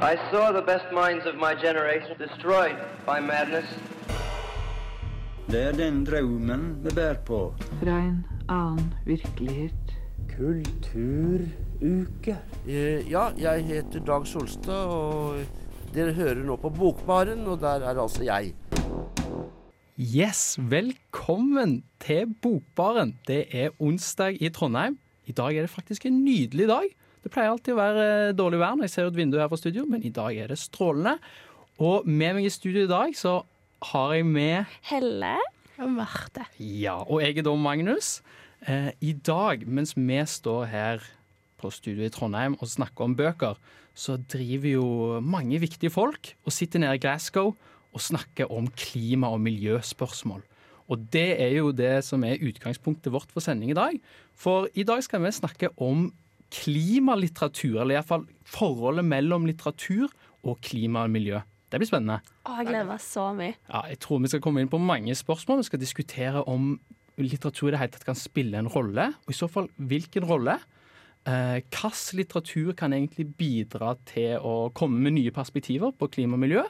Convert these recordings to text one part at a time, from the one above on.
I saw the best minds of my generation destroyed by madness. Det er den drømmen vi bærer på. Fra en annen virkelighet. Kulturuke. Eh, Ja, jeg heter Dag Solstad, og dere hører nå på Bokbaren, og der er altså jeg. Yes, velkommen til Bokbaren. Det er onsdag i Trondheim. I dag er det faktisk en nydelig dag. Det pleier alltid å være eh, dårlig vær når jeg ser ut vinduet her fra studio, men i dag er det strålende. Og med meg i studio i dag så har jeg med Helle og Marte. Ja, og jeg er da Magnus. Eh, I dag, mens vi står her på studio i Trondheim og snakker om bøker, så driver jo mange viktige folk og sitter nede i Glasgow og snakker om klima- og miljøspørsmål. Og det er jo det som er utgangspunktet vårt for sending i dag. For i dag skal vi snakke om klimalitteratur, eller iallfall forholdet mellom litteratur og klima og miljø. Det blir spennende. Å, jeg gleder meg så mye. Ja, jeg tror vi skal komme inn på mange spørsmål. Vi skal diskutere om litteratur i det hele tatt kan spille en rolle, og i så fall hvilken rolle. Eh, Hvilken litteratur kan egentlig bidra til å komme med nye perspektiver på klima og miljø?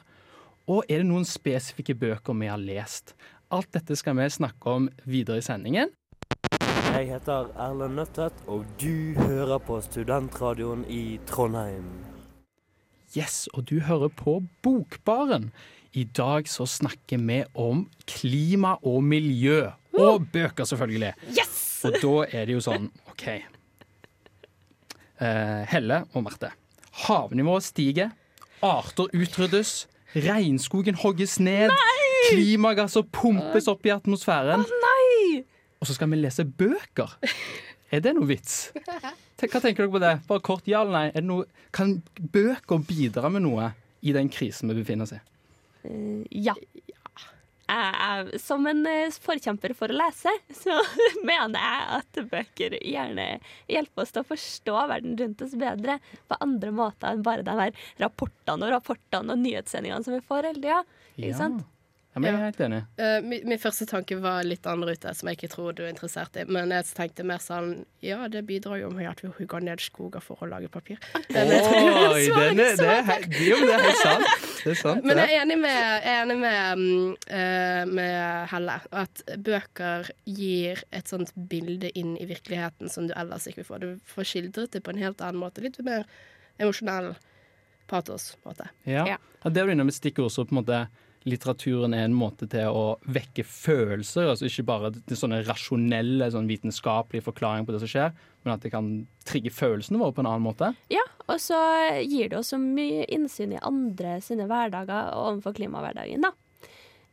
Og er det noen spesifikke bøker vi har lest? Alt dette skal vi snakke om videre i sendingen. Jeg heter Erlend Nøttet, og du hører på Studentradioen i Trondheim. Yes, og du hører på Bokbaren. I dag så snakker vi om klima og miljø. Og bøker, selvfølgelig. Yes! Og da er det jo sånn, OK. Eh, Helle og Marte. Havnivået stiger, arter utryddes, regnskogen hogges ned, klimagasser pumpes opp i atmosfæren. Nei! Og så skal vi lese bøker. Er det noe vits? Hva tenker dere på det? Bare kort ja eller nei. Er det noe, kan bøker bidra med noe i den krisen vi befinner oss i? Eh, ja. Jeg som en eh, forkjemper for å lese, så mener jeg at bøker gjerne hjelper oss til å forstå verden rundt oss bedre på andre måter enn bare de her rapportene og rapportene og nyhetssendingene som vi får hele tida. Ja. Ja, men jeg er helt enig. Uh, min, min første tanke var litt annen rute, som jeg ikke tror du er interessert i. Men jeg tenkte mer sånn Ja, det bidrar jo med at vi hugger ned skoger for å lage papir. Oi, den er, det, er, jo, det er helt sant. Det er sant. Men jeg er enig med, jeg er enig med, eh, med Helle. At bøker gir et sånt bilde inn i virkeligheten som du ellers ikke vil få. Du får skildret det på en helt annen måte. Litt mer emosjonell patos. på en måte. Ja. Ja. Ja, det er jo inne med stikkord, som på en måte litteraturen er en måte til å vekke følelser. altså Ikke bare sånne rasjonelle, sånn vitenskapelige forklaringer på det som skjer, men at det kan trigge følelsene våre på en annen måte. Ja, og så gir det oss så mye innsyn i andre sine hverdager overfor klimahverdagen, da.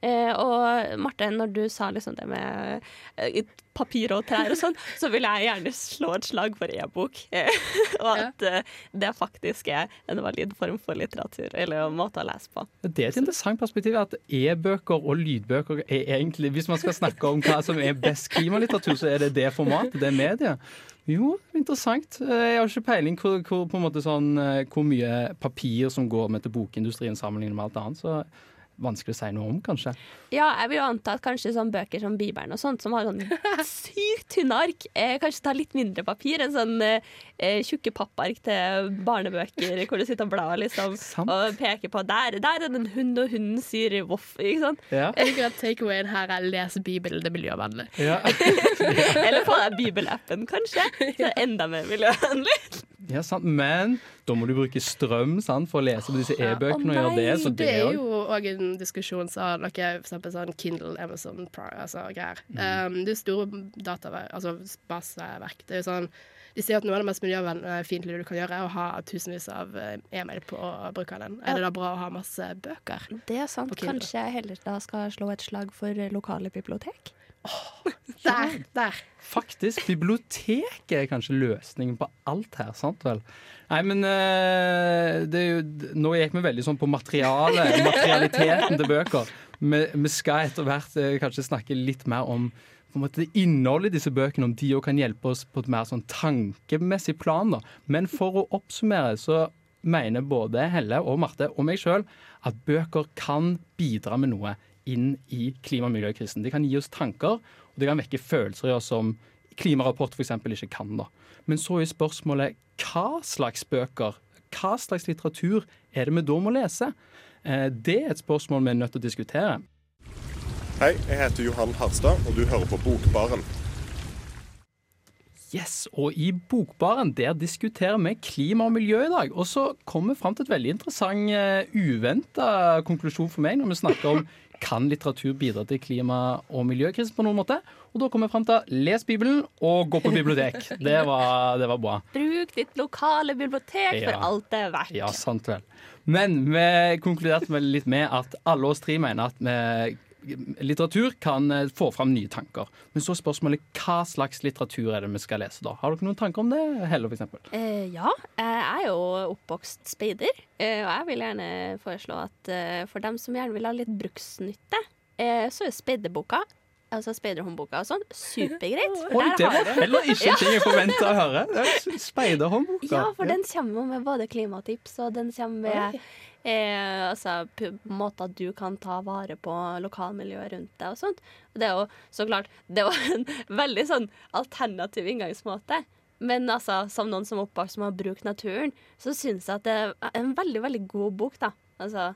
Eh, og Marte, når du sa liksom det med eh, papir og trær og sånn, så vil jeg gjerne slå et slag for e-bok. Eh, og at eh, det faktisk er en valid form for litteratur, eller en måte å lese på. Det er et interessant perspektiv at e-bøker og lydbøker er egentlig Hvis man skal snakke om hva som er best klimalitteratur, så er det det formatet, det mediet. Jo, interessant. Jeg har ikke peiling hvor, hvor, på en måte sånn, hvor mye papir som går med til bokindustrien sammenlignet med alt annet. Så vanskelig å si noe om, kanskje. Ja, jeg vil jo anta at kanskje sånn bøker som Bibelen og sånt, som har sånn sykt tynne ark, eh, kanskje tar litt mindre papir enn sånn eh, eh, tjukke pappark til barnebøker hvor du sitter og blar liksom, og peker på der, der er det en hund, og hunden sier voff. Ikke sant? Ja. Jeg liker at takeawayen her er les Bibelen, det er miljøvennlig. Ja. Eller få deg bibelappen, kanskje. Så det er enda mer miljøvennlig. Ja, sant. Men da må du bruke strøm sant, for å lese på disse e-bøkene og gjøre det. nei, Så Det det er jo òg en diskusjon som noe eksempel sånn Kindle, Amazon Prime, altså greier. Um, det er store dataverk, altså baseverk. Det er jo sånn de sier at noe av det mest miljøfiendtlige du kan gjøre, er å ha tusenvis av eh, e-mail på brukeren. Er det da bra å ha masse bøker? Det er sant. Kanskje jeg heller da skal slå et slag for eh, lokale bibliotek? Der! der. Faktisk, biblioteket er kanskje løsningen på alt her, sant vel? Nei, men eh, jo, nå gikk vi veldig sånn på materiale, materialiteten til bøker. Vi, vi skal etter hvert eh, kanskje snakke litt mer om på en måte, innholdet i disse bøkene, om de òg kan hjelpe oss på et mer sånn tankemessig plan. Da. Men for å oppsummere så mener både Helle og Marte og meg sjøl at bøker kan bidra med noe inn i klima- og miljøkrisen. De kan gi oss tanker, og det kan vekke følelser i oss som klimarapport f.eks. ikke kan. da. Men så er spørsmålet hva slags bøker hva slags litteratur er det vi da må lese? Eh, det er et spørsmål vi er nødt til å diskutere. Hei, jeg heter Johan Harstad, og du hører på Bokbaren. Yes, og i Bokbaren der diskuterer vi klima og miljø i dag. Og så kommer vi fram til et veldig interessant, uh, uventa konklusjon for meg når vi snakker om kan litteratur bidra til klima- og miljøkrisen på noen måte. Og da kommer jeg fram til les Bibelen og gå på bibliotek. Det var, det var bra. Bruk ditt lokale bibliotek Ja. for alt det er verdt. Ja, sant vel. Men vi konkluderte med litt med at alle oss tre mener at vi, litteratur kan eh, få fram nye tanker. Men så er spørsmålet hva slags litteratur er det vi skal lese da? Har dere noen tanker om det, Helle, eksempel? Eh, ja, jeg er jo oppvokst speider, eh, og jeg vil gjerne foreslå at eh, for dem som gjerne vil ha litt bruksnytte, så er speiderboka, altså speiderhåndboka og sånn, supergreit. Oi, det var heller ikke en ting jeg forventa å høre. Er Speiderhåndboka. Ja, for den kommer med både klimatips, og den kommer med eh, altså, måter du kan ta vare på lokalmiljøet rundt deg og sånt. Og det er jo så klart Det er jo en veldig sånn alternativ inngangsmåte. Men altså, som noen som er oppvokst med å bruke naturen, så syns jeg at det er en veldig, veldig god bok, da. Altså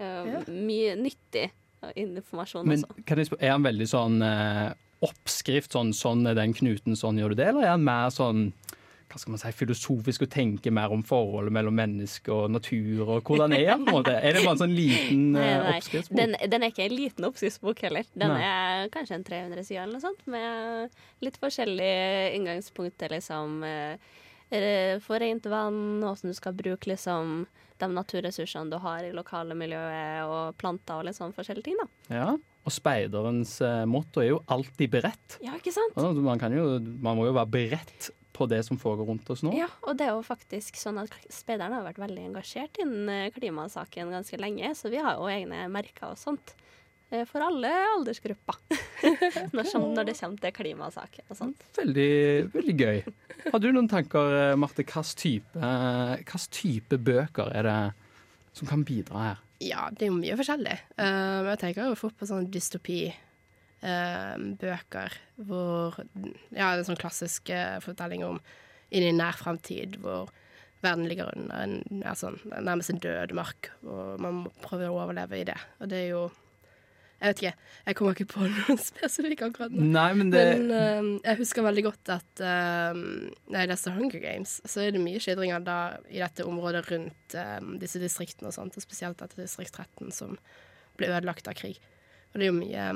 eh, mye nyttig informasjon Men også. kan jeg spørre, er han veldig sånn eh, oppskrift, sånn, sånn er den knuten, sånn gjør du det, eller er han mer sånn hva skal man si, filosofisk å tenke mer om forholdet mellom menneske og natur, og hvordan er den? måte? Er det bare en sånn liten Nei, eh, nei. oppskriftsbok? Den, den er ikke en liten oppskriftsbok heller. Den Nei. er kanskje en 300 sider eller noe sånt, med litt forskjellige inngangspunkter, liksom. eh, For rent vann, hvordan du skal bruke liksom de naturressursene du har i lokale miljøet, og planter og litt sånn forskjellige ting, da. Ja, og speiderens eh, motto er jo alltid beredt. Ja, ikke sant? Altså, man, kan jo, man må jo være beredt på det som foregår rundt oss nå. Ja, og det er jo faktisk sånn at speideren har vært veldig engasjert innen eh, klimasaken ganske lenge, så vi har jo egne merker og sånt. eh, For alle aldersgrupper. når, som, når det kommer til klimasaken og sånt. Veldig, veldig gøy. Har du noen tanker, eh, Marte, hvilken type, type bøker er det som kan bidra her? Ja, det er jo mye forskjellig. Jeg tenker jo fort på sånn dystopi. Eh, bøker hvor Ja, det er sånn klassisk eh, fortelling om inn i nær fremtid hvor verden ligger under en ja, sånn, nærmest en død mark, og man må prøve å overleve i det. Og det er jo Jeg vet ikke. Jeg kommer ikke på noen spesifikk akkurat nå. Nei, men det Men eh, jeg husker veldig godt at uh, da jeg leste Hunger Games, så er det mye skildringer da i dette området rundt eh, disse distriktene og sånt, og spesielt dette distrikt 13 som ble ødelagt av krig. Og det er jo mye,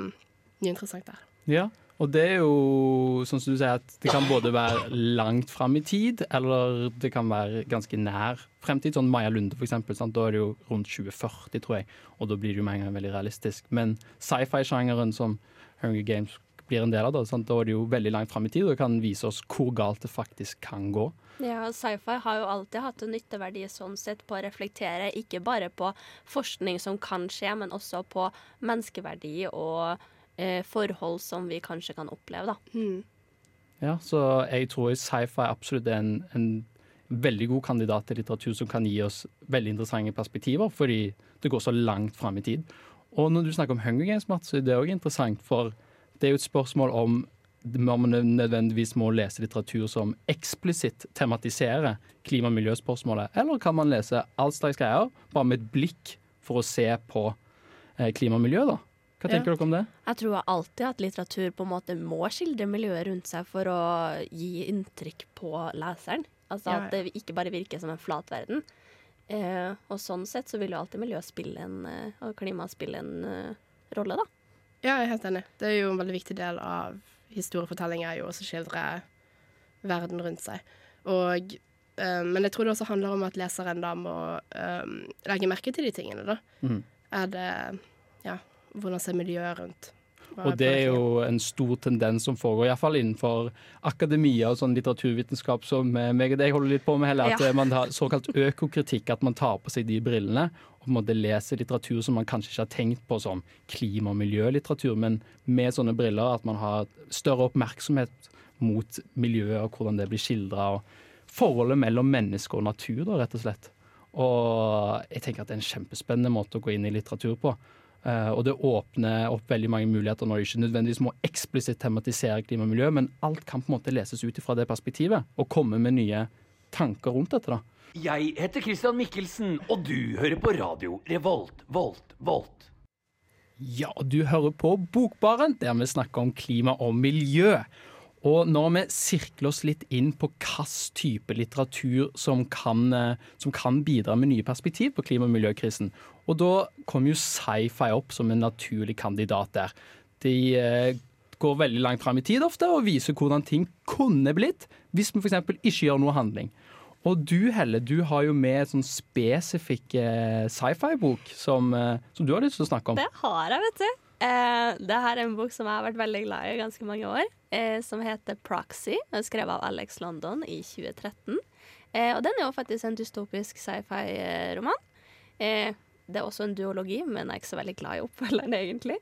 mye interessant der. Ja, og det er jo sånn som du sier at det kan både være langt fram i tid, eller det kan være ganske nær fremtid. Sånn Maja Lunde, for eksempel. Sant? Da er det jo rundt 2040, tror jeg, og da blir det jo med en gang veldig realistisk. Men sci-fi-sjangeren som Hunger Games blir en del av, da, sant? da er det jo veldig langt fram i tid, og kan vise oss hvor galt det faktisk kan gå. Ja, sci-fi har jo alltid hatt en nytteverdi sånn sett på å reflektere ikke bare på forskning som kan skje, men også på menneskeverdi og eh, forhold som vi kanskje kan oppleve, da. Ja, så jeg tror sci-fi absolutt er en, en veldig god kandidat til litteratur som kan gi oss veldig interessante perspektiver, fordi det går så langt fram i tid. Og når du snakker om Hunger Games, Mats, så er det òg interessant, for det er jo et spørsmål om om man nødvendigvis må lese litteratur som eksplisitt tematiserer klima- og miljøspørsmålet, eller kan man lese all slags greier, bare med et blikk for å se på eh, klima og miljø, da? Hva tenker Ja. dere om det? Jeg tror alltid at litteratur på en måte må skildre miljøet rundt seg for å gi inntrykk på leseren. Altså Ja, at det ikke bare virker som en flat verden. Eh, og sånn sett så vil jo alltid miljø spille en, og klima spille en uh, rolle, da. Ja, jeg er helt enig. Det er jo en veldig viktig del av historiefortellinga er jo å skildre verden rundt seg. Og, Um, men jeg tror det også handler om at leseren da må um, legge merke til de tingene, da. Mm. Er det Ja, hvordan ser miljøet rundt? Og det er jo en stor tendens som foregår, iallfall innenfor akademia og sånn litteraturvitenskap som eh, meg og deg holder litt på med heller, at Ja. eh, man har såkalt økokritikk, at man tar på seg de brillene og på en måte leser litteratur som man kanskje ikke har tenkt på som klima- og miljølitteratur, men med sånne briller at man har større oppmerksomhet mot miljøet og hvordan det blir skildra, og forholdet mellom menneske og natur, da, rett og slett. Og jeg tenker at det er en kjempespennende måte å gå inn i litteratur på. Eh, og det åpner opp veldig mange muligheter når det ikke nødvendigvis må eksplisitt tematisere klima og miljø, men alt kan på en måte leses ut fra det perspektivet, og komme med nye tanker rundt dette. da. Jeg heter Christian Mikkelsen, og du hører på radio Revolt, Volt, Volt. Ja, du hører på Bokbaren, der vi snakker om klima og miljø. Og når vi sirkler oss litt inn på hvilken type litteratur som kan, eh, som kan bidra med nye perspektiv på klima- og miljøkrisen, og da kommer jo sci-fi opp som en naturlig kandidat der. De eh, går veldig langt fram i tid ofte og viser hvordan ting kunne blitt hvis vi f.eks. ikke gjør noe handling. Og du Helle, du har jo med en sånn spesifikk eh, sci-fi-bok som, som du har lyst til å snakke om. Det har jeg, vet du. Eh, det her er en bok som jeg har vært veldig glad i i ganske mange år, eh, som heter Proxy. Den er skrevet av Alex London i 2013. Eh, og den er jo faktisk en dystopisk sci-fi-roman. Eh, det er også en duologi, men jeg er ikke så veldig glad i oppfølgeren, egentlig.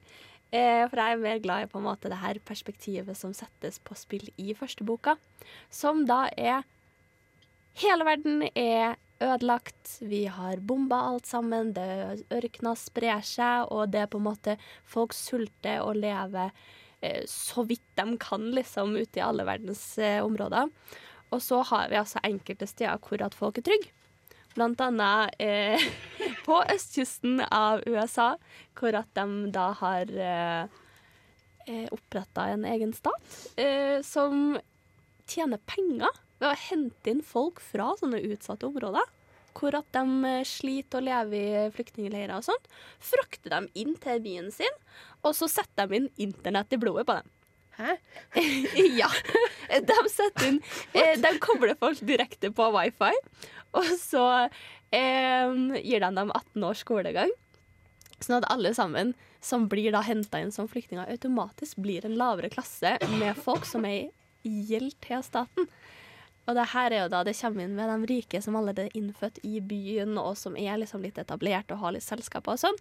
Eh, for jeg er mer glad i på en måte det her perspektivet som settes på spill i første boka. Som da er Hele verden er ødelagt. Vi har bomba alt sammen. Det Ørkena sprer seg, og det er på en måte Folk sulter og lever eh, så vidt de kan, liksom, ute i alle verdens eh, områder. Og så har vi altså enkelte steder hvor at folk er trygge. Blant annet eh, på østkysten av USA, hvor at de da har eh, oppretta en egen stat eh, som tjener penger ved å hente inn folk fra sånne utsatte områder. Hvor at de eh, sliter og lever i flyktningleirer og sånt. Frakter dem inn til byen sin, og så setter de inn internett i blodet på dem. Hæ? ja. De setter inn eh, De kobler folk direkte på wifi, og så eh, gir de dem 18 års skolegang. Sånn at alle sammen som blir da henta inn som flyktninger, automatisk blir en lavere klasse med folk som er i gjeld til staten. Og det her er jo da det kommer inn med de rike som allerede er innfødt i byen, og som er liksom litt etablert og har litt selskaper og sånn.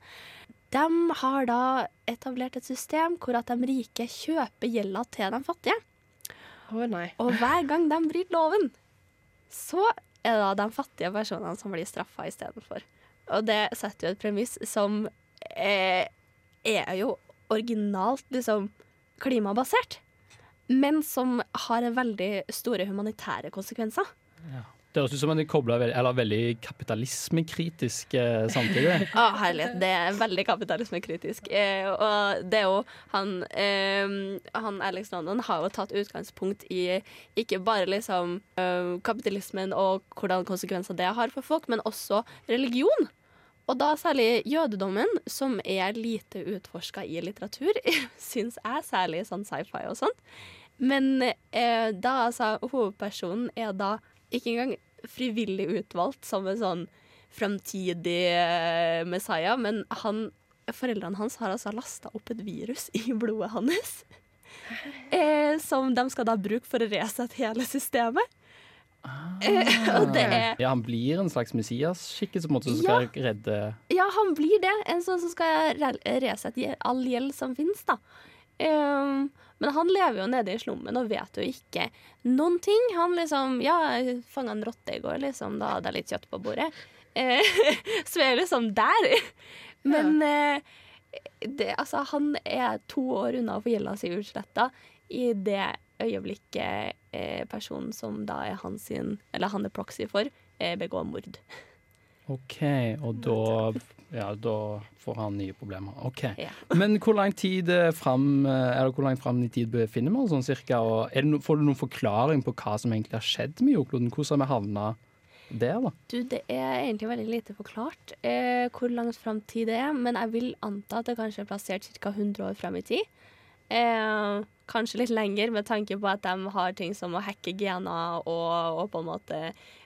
De har da etablert et system hvor at de rike kjøper gjelda til de fattige. Nei. Og hver gang de bryter loven, så er det da de fattige personene som blir straffa istedenfor. Og det setter jo et premiss som eh, er jo originalt liksom klimabasert, men som har veldig store humanitære konsekvenser. Det høres ut som en kobler veldig, eller veldig kapitalismekritisk eh, samtidig. Å, herlighet. Det er veldig kapitalismekritisk. Eh, og det er jo han, eh, han Alex London har jo tatt utgangspunkt i ikke bare liksom eh, kapitalismen og hvordan konsekvenser det har for folk, men også religion. Og da særlig jødedommen, som er lite utforska i litteratur, syns jeg, særlig sånn sci-fi og sånn. Men eh, da altså hovedpersonen er da ikke engang frivillig utvalgt som en sånn framtidig eh, Messiah, men han, foreldrene hans har altså lasta opp et virus i blodet hans. Eh, som de skal da bruke for å resette hele systemet. Ah. og det er Ja, Han blir en slags Messias-skikkelse som skal redde Ja, han blir det. En sånn som skal re- resette all gjeld som finnes, da. Um, men han lever jo nede i slummen og vet jo ikke noen ting. Han liksom Ja, jeg fanga en rotte i går, liksom. Da hadde jeg litt kjøtt på bordet. Eh, så er liksom der. Men eh, det, altså, han er to år unna å få gjelda si utsletta i det øyeblikket eh, personen som da er han sin, eller han er proxy for, eh, begår mord. OK, og da, ja, da får han nye problemer. OK. Ja. Men hvor lang tid eh, fram eh, Er det hvor langt fram i tid befinner vi oss sånn cirka? Og no, får du noen forklaring på hva som egentlig har skjedd med jordkloden? Hvordan har vi havna der, da? Du, det er egentlig veldig lite forklart eh, hvor langt fram tid det er, men jeg vil anta at det kanskje er plassert ca. 100 år fram i tid. Eh, kanskje litt lenger, med tanke på at de har ting som å hacke gener og, og på en måte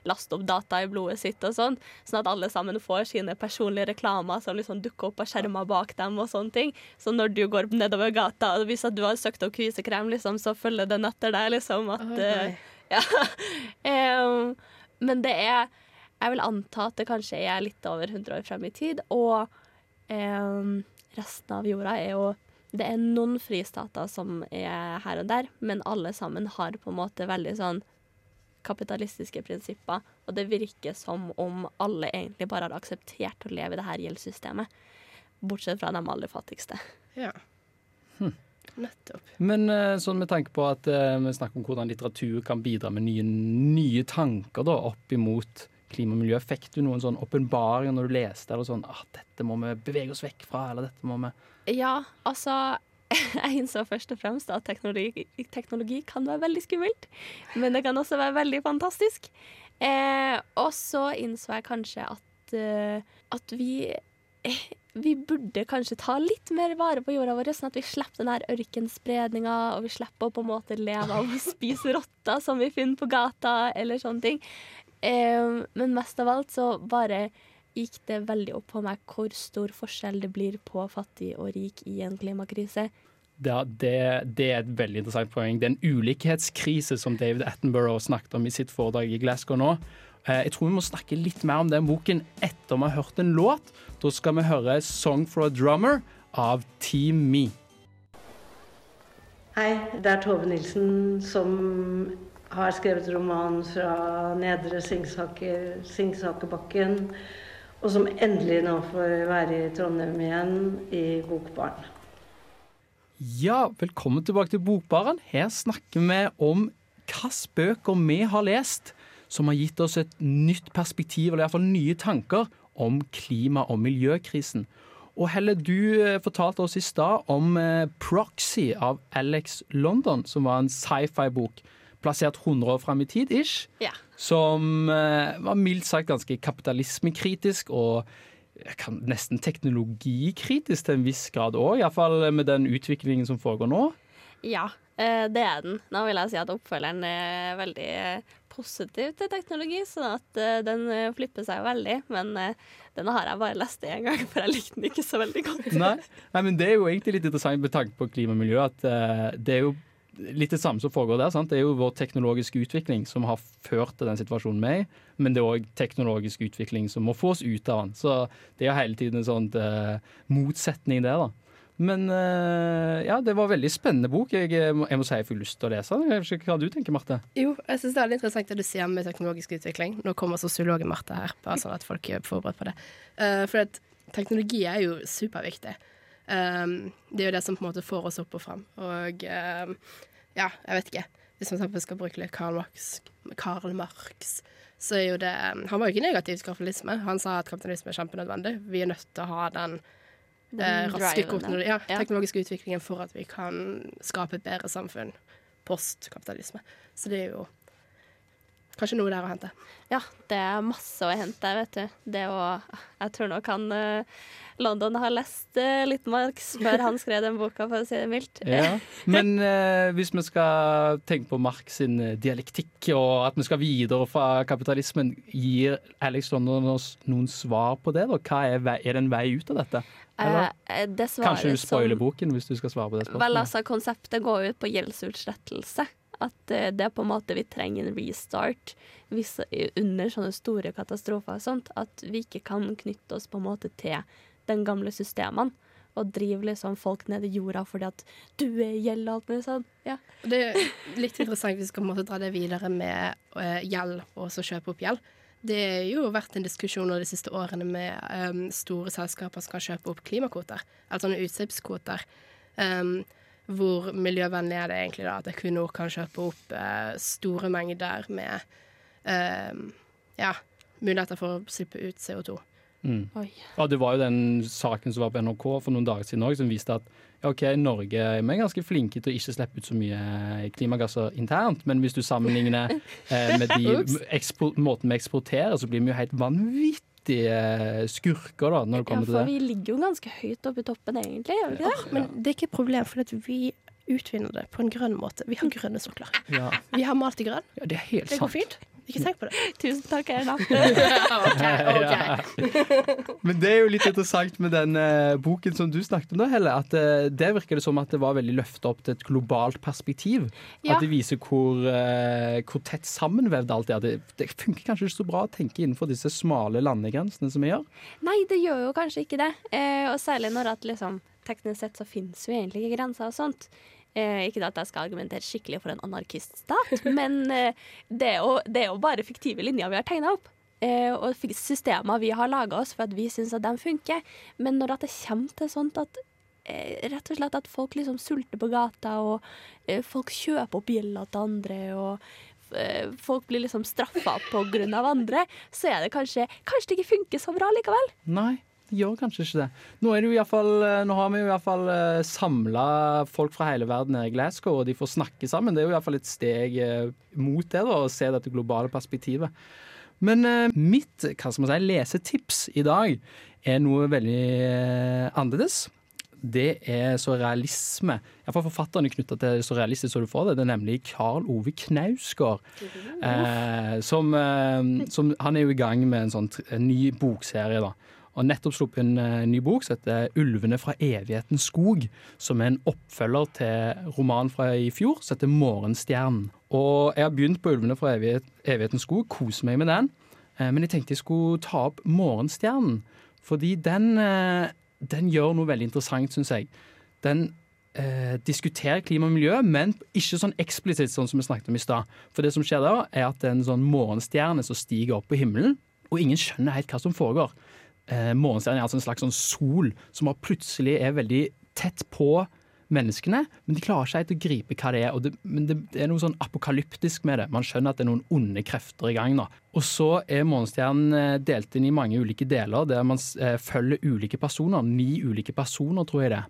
laste opp data i blodet sitt og sånn, sånn at alle sammen får sine personlige reklamer som liksom dukker opp på skjermer bak dem og sånne ting. Så når du går nedover gata, og hvis du har søkt opp kvisekrem, liksom, så følger den etter deg, liksom. At, oh, ja. um, men det er Jeg vil anta at det kanskje er litt over 100 år frem i tid. Og um, resten av jorda er jo Det er noen fristater som er her og der, men alle sammen har på en måte veldig sånn kapitalistiske prinsipper. Og det virker som om alle egentlig bare har akseptert å leve i det her gjeldssystemet. Bortsett fra de aller fattigste. Ja. Hm. Nettopp. Men eh, sånn med tanke på at eh, vi snakker om hvordan litteratur kan bidra med nye, nye tanker da, opp imot klima og miljø. Fikk du noen sånn åpenbaringer når du leste eller sånn ah, 'Dette må vi bevege oss vekk fra', eller 'dette må vi Ja, altså Jeg innså først og fremst at teknologi, teknologi kan være veldig skummelt, men det kan også være veldig fantastisk. Eh, og så innså jeg kanskje at, uh, at vi vi burde kanskje ta litt mer vare på jorda vår, sånn at vi slipper den her ørkenspredninga, og vi slipper å på en måte leve av å spise rotter som vi finner på gata, eller sånne ting. Eh, men mest av alt så bare gikk det veldig opp på meg hvor stor forskjell det blir på fattig og rik i en klimakrise. Ja, det, det er et veldig interessant poeng. Det er en ulikhetskrise som David Attenborough snakket om i sitt foredrag i Glasgow nå. Eh, Jeg tror vi må snakke litt mer om den boken etter vi har hørt en låt. Da skal vi høre 'Song for a Drummer' av Team Me. Hei, det er Tove Nilsen som har skrevet roman fra Nedre Singsaker, Singsakerbakken, og som endelig nå får være i Trondheim igjen, i Bokbaren. Ja, velkommen tilbake til Bokbaren. Her snakker vi om hvilke bøker vi har lest som har gitt oss et nytt perspektiv, eller iallfall nye tanker, om klima- og miljøkrisen. Og Helle, du eh, fortalte oss i stad om eh, 'Proxy' av Alex London, som var en sci-fi-bok plassert 100 år fram i tid, ish. Ja. Som eh, var mildt sagt ganske kapitalismekritisk og kan, nesten teknologikritisk til en viss grad òg, iallfall med den utviklingen som foregår nå. Ja, eh, det er den. Nå vil jeg si at oppfølgeren er veldig eh, positiv til teknologi, sånn at den flipper seg veldig. Men den har jeg bare lest én gang, for jeg likte den ikke så veldig godt. Nei, nei, men det er jo egentlig litt interessant med tanke på klima og miljø, at det er jo litt det samme som foregår der. sant? Det er jo vår teknologiske utvikling som har ført til den situasjonen vi er i, men det er òg teknologisk utvikling som må få oss ut av den. Så det er hele tiden en sånn eh, motsetning der, da. Men eh, ja, det var en veldig spennende bok. Jeg, jeg, må, si jeg får lyst til å lese den. Hva du tenker, Marte? Jo, jeg syns det er litt interessant det du sier med teknologisk utvikling. Nå kommer sosiologen Marte her, bare sånn at folk er forberedt på det. Eh, for at teknologi er jo superviktig. Um, det er jo det som på en måte får oss opp og fram. Og um, ja, jeg vet ikke. Hvis man skal bruke litt Karl Marx, Karl Marx, så er jo det Han var jo ikke negativ til kapitalisme. Han sa at kapitalisme er kjempenødvendig. Vi er nødt til å ha den eh, raske korten, Ja. teknologiske utviklingen for at vi kan skape et bedre samfunn post-kapitalisme. Så det er jo kanskje noe der å hente. Ja, det er masse å hente, vet du. Det å Jeg tror nok han eh, London har lest eh, litt Marx før han skrev den boka, for å si det mildt. Ja. Men eh, hvis vi skal tenke på Marx sin eh, dialektikk, og at vi skal videre fra kapitalismen, gir Alex London oss noen svar på det? da? Hva er, vei, er det en vei ut av dette? Eller? Eh, det Kanskje du spoiler som- boken hvis du skal svare på det Vel, spørsmålet? altså, konseptet går ut på gjeldsutslettelse. At eh, det er på en måte vi trenger en restart hvis, under sånne store katastrofer og sånt. At vi ikke kan knytte oss på en måte til den gamle systemene. Og drive liksom folk ned i jorda fordi at du er gjeld og alt mulig sånn. Ja. Det er litt interessant hvis vi skal dra det videre med eh, gjeld og så kjøpe opp gjeld. Det har jo vært en diskusjon de siste årene med um, store selskaper som kan kjøpe opp klimakvoter, eller sånne utslippskvoter. Em, hvor miljøvennlig er det egentlig da at Equinor kan kjøpe opp eh, store mengder med em, ja, muligheter for å slippe ut CO2. Mm. Oi. Ja, det var jo den saken som var på NRK for noen dager siden også, som viste at ja, ok, Norge er ganske flinke til å ikke slippe ut så mye klimagasser internt, men hvis du sammenligner eh, med de måten vi eksporterer, så blir vi jo helt vanvittige skurker da, når det ja, til det. Ja, for vi ligger jo ganske høyt oppe i toppen, egentlig. Gjør vi ikke det? Men det er ikke et problem, for vi utvinner det på en grønn måte. Vi har grønne sokler. Ja, Vi har malt i grønn. ja, det er helt Det går sant. fint. Ikke tenk på det. Tusen takk, Erna. OK. ok. Men det er jo litt interessant med den uh, boken som du snakket om, da, Helle. At uh, det virker det som at det var veldig løfta opp til et globalt perspektiv. Ja. At det viser hvor, uh, hvor tett sammenvevd alt er. Det, det funker kanskje ikke så bra å tenke innenfor disse smale landegrensene som vi gjør. Nei, det gjør jo kanskje ikke det. Eh, og særlig når at liksom teknisk sett så finnes jo egentlig ikke grenser og sånt. Eh, ikke at jeg skal argumentere skikkelig for en anarkiststat, men eh, det, er jo, det er jo bare fiktive linjer vi har tegna opp. Eh, og systemer vi har laga oss for at vi syns at de funker. Men når det kommer til sånt at eh, rett og slett at folk liksom sulter på gata, og folk kjøper opp gjelda til andre, og folk blir liksom straffa av andre, så er det kanskje Kanskje det ikke funker så bra likevel. Nei, gjør kanskje ikke det. Nå, er det jo i fall, eh, nå har vi jo iallfall samla folk fra hele verden her i Glasgow, og de får snakke sammen. Det er jo iallfall et steg eh, mot det, da, å se dette globale perspektivet. Men eh, mitt hva skal man si, lesetips i dag er noe veldig eh, annerledes. Det er så realisme. Iallfall forfatterne er knytta til så realistisk som du får det. Det er nemlig Karl Ove Knausgård. Eh, som, eh, som, han er jo i gang med en sånn en ny bokserie. da og nettopp sluppet en eh, ny bok som heter 'Ulvene fra evighetens skog', som er en oppfølger til romanen fra i fjor som heter 'Morgenstjernen'. Og jeg har begynt på 'Ulvene fra evighet, evighetens skog', koser meg med den. Eh, Men jeg tenkte jeg skulle ta opp 'Morgenstjernen', fordi den, eh, den gjør noe veldig interessant, syns jeg. Den eh, diskuterer klima og miljø, men ikke sånn eksplisitt sånn som vi snakket om i stad. For det som skjer da, er at det er en sånn morgenstjerne som stiger opp på himmelen, og ingen skjønner helt hva som foregår. Eh, morgenstjernen er altså en slags sånn sol som plutselig er veldig tett på menneskene, men de klarer ikke helt å gripe hva det er. Det, men det, det er noe sånn apokalyptisk med det. Man skjønner at det er noen onde krefter i gang. da. Og så er morgenstjernen eh, delt inn i mange ulike deler, der man eh, følger ulike personer. Ni ulike personer, tror jeg det.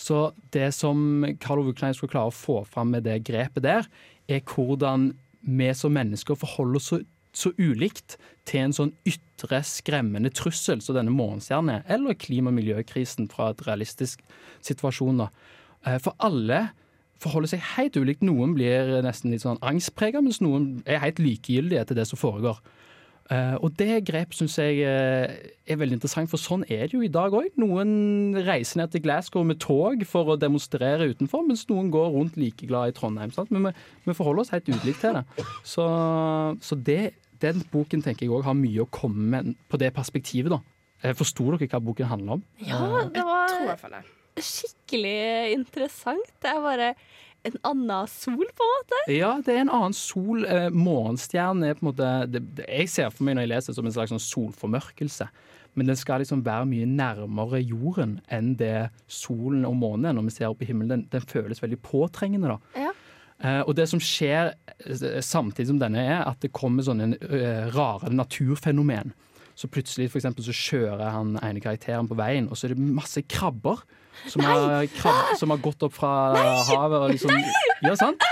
Så det som Karl Ove Klein skulle klare å få fram med det grepet der, er hvordan vi som mennesker forholder oss så, ulikt til en sånn ytre skremmende trussel som denne morgenstjernen er, eller klima- og miljøkrisen fra et realistisk situasjon. da. Eh, For alle forholder seg helt ulikt. Noen blir nesten litt sånn angstprega, mens noen er helt likegyldige til det som foregår. Uh, og det grep syns jeg uh, er veldig interessant, for sånn er det jo i dag òg. Noen reiser ned til Glasgow med tog for å demonstrere utenfor, mens noen går rundt like glad i Trondheim. Sant? Men vi, vi forholder oss helt ulikt til det. Så, så det, den boken tenker jeg òg har mye å komme med på det perspektivet, da. Eh, Forsto dere hva boken handler om? Ja, det var skikkelig interessant. Det er bare en annen sol, på en måte. Ja, det er en annen sol. Eh, morgenstjernen er på en måte det, det Jeg ser for meg når jeg leser det som en slags sånn solformørkelse. Men den skal liksom være mye nærmere jorden enn det solen og månen er når vi ser opp i himmelen. Den, den føles veldig påtrengende, da. Ja. Eh, og det som skjer eh, samtidig som denne er, at det kommer sånne eh, rare naturfenomen. Så plutselig for eksempel, så kjører han ene karakteren på veien, og så er det masse krabber som, har, krab som har gått opp fra havet. Og liksom, ja, sant?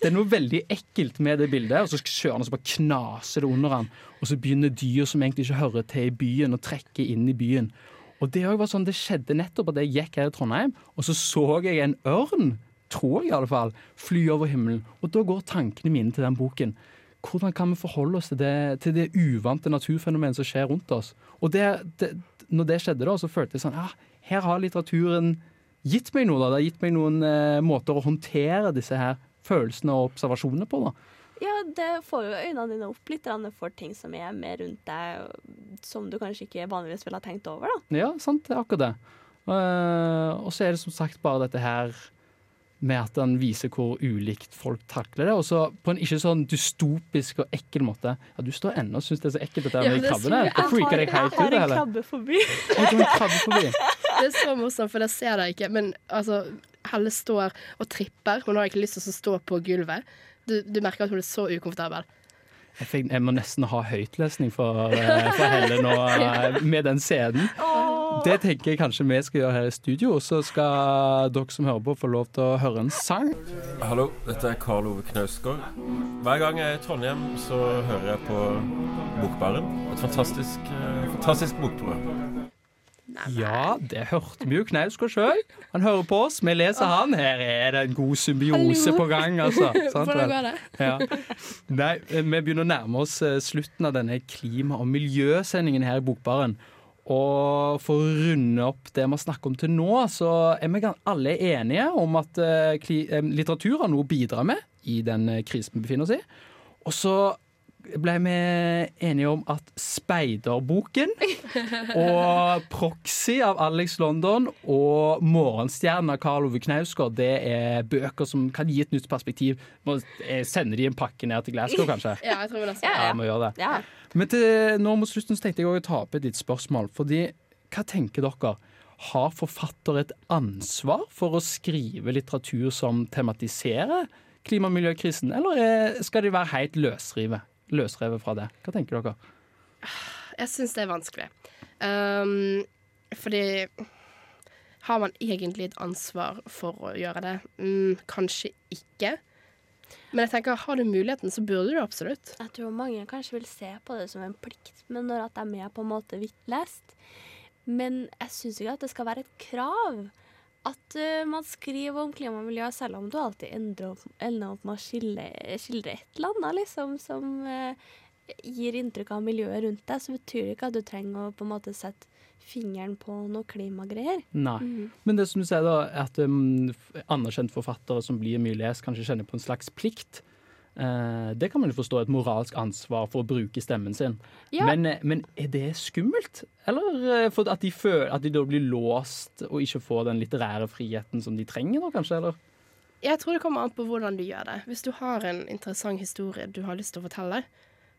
Det er noe veldig ekkelt med det bildet, og så kjører han og så bare knaser det under han. Og så begynner dyr som egentlig ikke hører til i byen, å trekke inn i byen. Og det, var sånn, det skjedde nettopp at jeg gikk her i Trondheim, og så så jeg en ørn, tror jeg i alle fall, fly over himmelen. Og da går tankene mine til den boken. Hvordan kan vi forholde oss til det, til det uvante naturfenomenet som skjer rundt oss? Og det, det, når det skjedde, da, så følte jeg sånn ja, Her har litteraturen gitt meg noe. da, Det har gitt meg noen eh, måter å håndtere disse her følelsene og observasjonene på. da. Ja, det får jo øynene dine opp litt for ting som er mer rundt deg, som du kanskje ikke vanligvis ville ha tenkt over. da. Ja, sant, det er akkurat det. Uh, og så er det som sagt bare dette her med at han viser hvor ulikt folk takler det. Og så på en ikke sånn dystopisk og ekkel måte. Ja, Du står ennå og syns det er så ekkelt dette Ja, med er krabbene. så- Det freaker deg helt ut, eller? Å, du har en krabbefobi. Det er så morsomt, for det ser jeg ikke. Men altså, Helle står og tripper. Hun har ikke lyst til å stå på gulvet. Du, du merker at hun er så ukomfortabel. Jeg, fikk, jeg må nesten ha høytlesning for, eh, for Helle nå eh, med den scenen. Det tenker jeg kanskje vi skal gjøre her i studio. Så skal dere som hører på, få lov til å høre en sang. Hallo, dette er Karl Ove Knausgård. Hver gang jeg er i Trondheim, så hører jeg på Bokbaren. Et fantastisk, eh, fantastisk bokprogram. Ja, det hørte vi jo Knausgård sjøl. Han hører på oss, vi leser han. Her er det en god symbiose Hallo. på gang, altså. Sant Hvordan vel? går det? Ja. Nei, eh, vi begynner å nærme oss eh, slutten av denne klima- og miljøsendingen her i Bokbaren. Og for å runde opp det vi har snakket om til nå, så er vi alle enige om at eh, eh, litteratur har noe å bidra med i den eh, krisen vi befinner oss i. Og så ble vi enige om at Speiderboken og Proxy av Alex London og Morgenstjernen av Karl Ove Knausgård det er bøker som kan gi et nytt perspektiv. Må eh, sende de en pakke ned til Glasgow, kanskje? Ja, jeg tror vi også. Ja, Ja, må gjøre det. Ja. Men til, nå mot slutten så tenkte jeg å ta opp et litt spørsmål. Fordi, hva tenker dere? Har forfatter et ansvar for å skrive litteratur som tematiserer klima- og miljøkrisen, eller skal de være helt løsrive, løsrevet fra det? Hva tenker dere? Jeg syns det er vanskelig. Um, fordi har man egentlig et ansvar for å gjøre det? Mm, kanskje ikke. Men jeg tenker, har du muligheten, så burde du absolutt. Jeg tror mange kanskje vil se på det som en plikt, men når at de er på en måte vittlest. Men jeg syns ikke at det skal være et krav at uh, man skriver om klima og miljø, selv om du alltid ender opp, ender opp med å skille, skildre et eller annet liksom, som uh, gir inntrykk av miljøet rundt deg, så betyr det ikke at du trenger å på en måte sette fingeren på noe klimagreier. Nei. Mm. Men det som du sier da, at um, anerkjente forfattere som blir mye lest, kanskje kjenner på en slags plikt. Eh, det kan man jo forstå et moralsk ansvar for å bruke stemmen sin. Ja. Men, eh, men er det skummelt? Eller eh, for at de, føler, at de da blir låst og ikke får den litterære friheten som de trenger, da kanskje? Eller? Jeg tror det kommer an på hvordan du gjør det. Hvis du har en interessant historie du har lyst til å fortelle,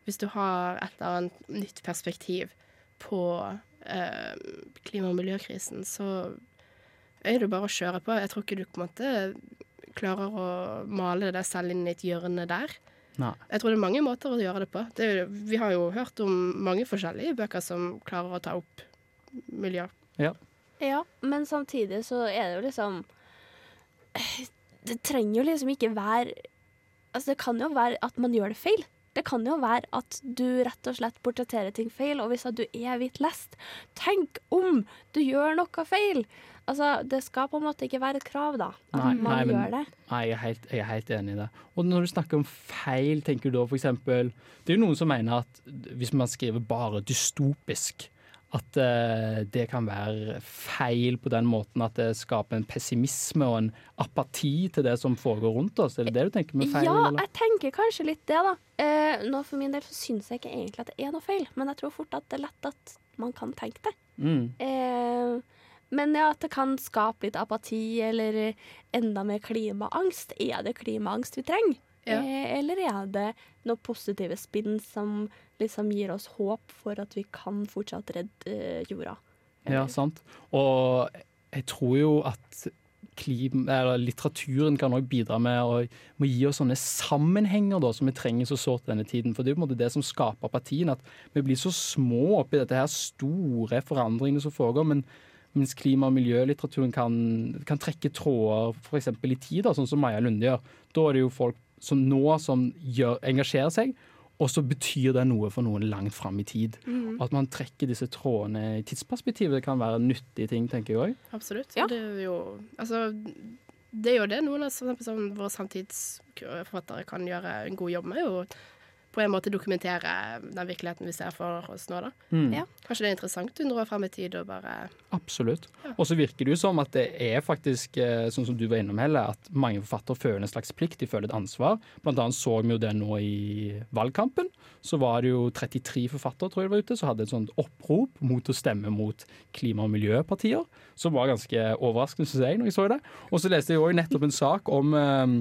hvis du har et eller annet nytt perspektiv på eh, klima- og miljøkrisen, så er det bare å kjøre på. Jeg tror ikke du på en måte klarer å male deg selv inn i et hjørne der. Nei. Jeg tror det er mange måter å gjøre det på. Det er, vi har jo hørt om mange forskjellige bøker som klarer å ta opp miljø. Ja. Ja, men samtidig så er det jo liksom Det trenger jo liksom ikke være Altså, det kan jo være at man gjør det feil. Det kan jo være at du rett og slett portretterer ting feil, og hvis at du er hvitt lest, tenk om du gjør noe feil! Altså, det skal på en måte ikke være et krav, da, at Nei, man nei, men- gjør det. Nei, jeg er, helt, jeg er helt enig i det. Og når du snakker om feil, tenker du da eksempel Det er jo noen som mener at hvis man skriver bare dystopisk, at uh, det kan være feil på den måten at det skaper en pessimisme og en apati til det som foregår rundt oss. Er det det du tenker med feil? Ja, eller? jeg tenker kanskje litt det, da. Uh, nå For min del så syns jeg ikke egentlig at det er noe feil, men jeg tror fort at det er lett at man kan tenke det. Mm. Eh, men ja, at det kan skape litt apati eller enda mer klimaangst. Er det klimaangst vi trenger? Ja. Eh, eller er det noe positive spinn som liksom gir oss håp for at vi kan fortsatt redde jorda? jorda? Ja, sant. Og jeg tror jo at klima, eller litteraturen kan også bidra med å må gi oss sånne sammenhenger da, som vi trenger så sårt denne tiden. For det er på en måte det som skaper apatien, at vi blir så små oppi dette her store forandringene som foregår. men mens klima- og miljølitteraturen kan, kan trekke tråder f.eks. i tid, da, sånn som Maja Lunde gjør. Da er det jo folk som nå som gjør, engasjerer seg, og så betyr det noe for noen langt fram i tid. Mm. At man trekker disse trådene i tidsperspektivet kan være nyttige ting, tenker jeg òg. Absolutt. Det er jo Altså, det er jo det noen av for eksempel, sånn, våre samtidsforfattere kan gjøre en god jobb med. Jo på en måte dokumentere den virkeligheten vi ser for oss nå, da. Mm. Ja. Kanskje det er interessant 100 år frem i tid og bare Absolutt. Og så virker det jo som at det er faktisk, eh, sånn som du var innom, Helle, at mange forfattere føler en slags plikt, de føler et ansvar. Blant annet så vi jo det nå i valgkampen. Så var det jo 33 forfattere tror jeg det var ute, som hadde et sånt opprop mot å stemme mot klima- og miljøpartier. Som var ganske overraskende, syns jeg, når jeg så det. Og så leste jeg òg nettopp en sak om eh,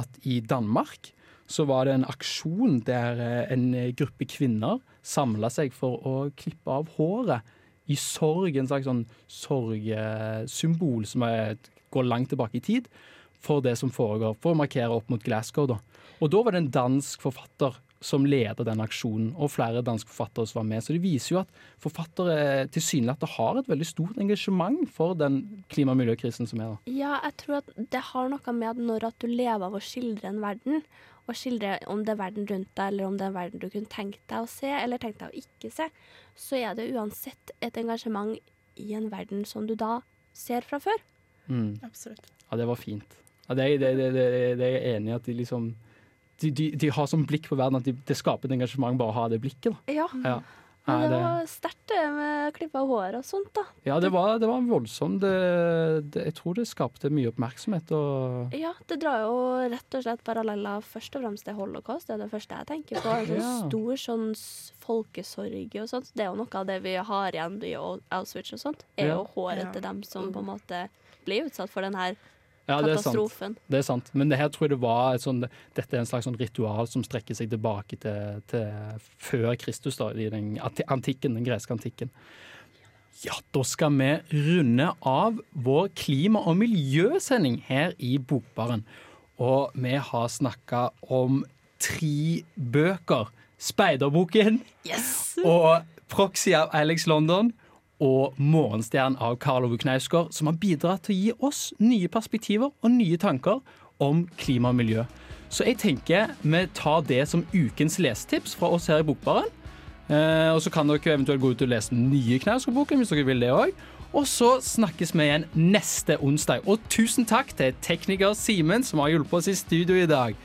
at i Danmark så var det en aksjon der eh, en gruppe kvinner samla seg for å klippe av håret i sorg, en slags sånn sorgsymbol som er, går langt tilbake i tid, for det som foregår, for å markere opp mot Glasgow. Da. Og da var det en dansk forfatter som leder den aksjonen, og flere danske forfattere som var med. Så det viser jo at forfattere tilsynelatende har et veldig stort engasjement for den klima- og miljøkrisen som er. da. Ja, jeg tror at det har noe med at når at du lever av å skildre en verden, og skildre om det er verden rundt deg, eller om det er verden du kunne tenkt deg å se, eller tenkt deg å ikke se, så er det uansett et engasjement i en verden som du da ser fra før. Mm. Absolutt. Ja, det var fint. Ja, det, er- det, det, det, det er jeg enig i at de liksom de, de, de har sånn blikk på verden at de, det skaper et engasjement bare å ha det blikket. da. Ja. Ja. Men Nei, det det, var sterkt det med klippe av håret og sånt, da. ja, det var, det var voldsomt. Det, det, jeg tror det skapte mye oppmerksomhet. Og, Ja, det drar jo rett og slett paralleller først og fremst til holocaust. Det er det første jeg tenker på. En sånn Ja. stor sånn folkesorg og sånt. Det er jo noe av det vi har igjen i Auschwitz og sånt. Er Ja. jo håret Ja. til dem som på en måte blir utsatt for den her ja, er katastrofen. Det er sant. Men det her tror jeg det var et sånt, dette er en slags sånn ritual som strekker seg tilbake til, til før Kristus, da, i den antikken, den greske antikken. Ja, da skal vi runde av vår klima- og miljøsending her i Bokbaren. Og vi har snakka om tre bøker. Speiderboken og Proxy av Alex London og Morgenstjernen av Karl Ove Knausgård, som har bidratt til å gi oss nye perspektiver og nye tanker om klima og miljø. Så jeg tenker vi tar det som ukens lesetips fra oss her i Bokbaren. Eh, og så kan dere eventuelt gå ut og lese den nye Knausgård-boken hvis dere vil det òg. Og så snakkes vi igjen neste onsdag. Og tusen takk til tekniker Simen, som har hjulpet oss i studio i dag.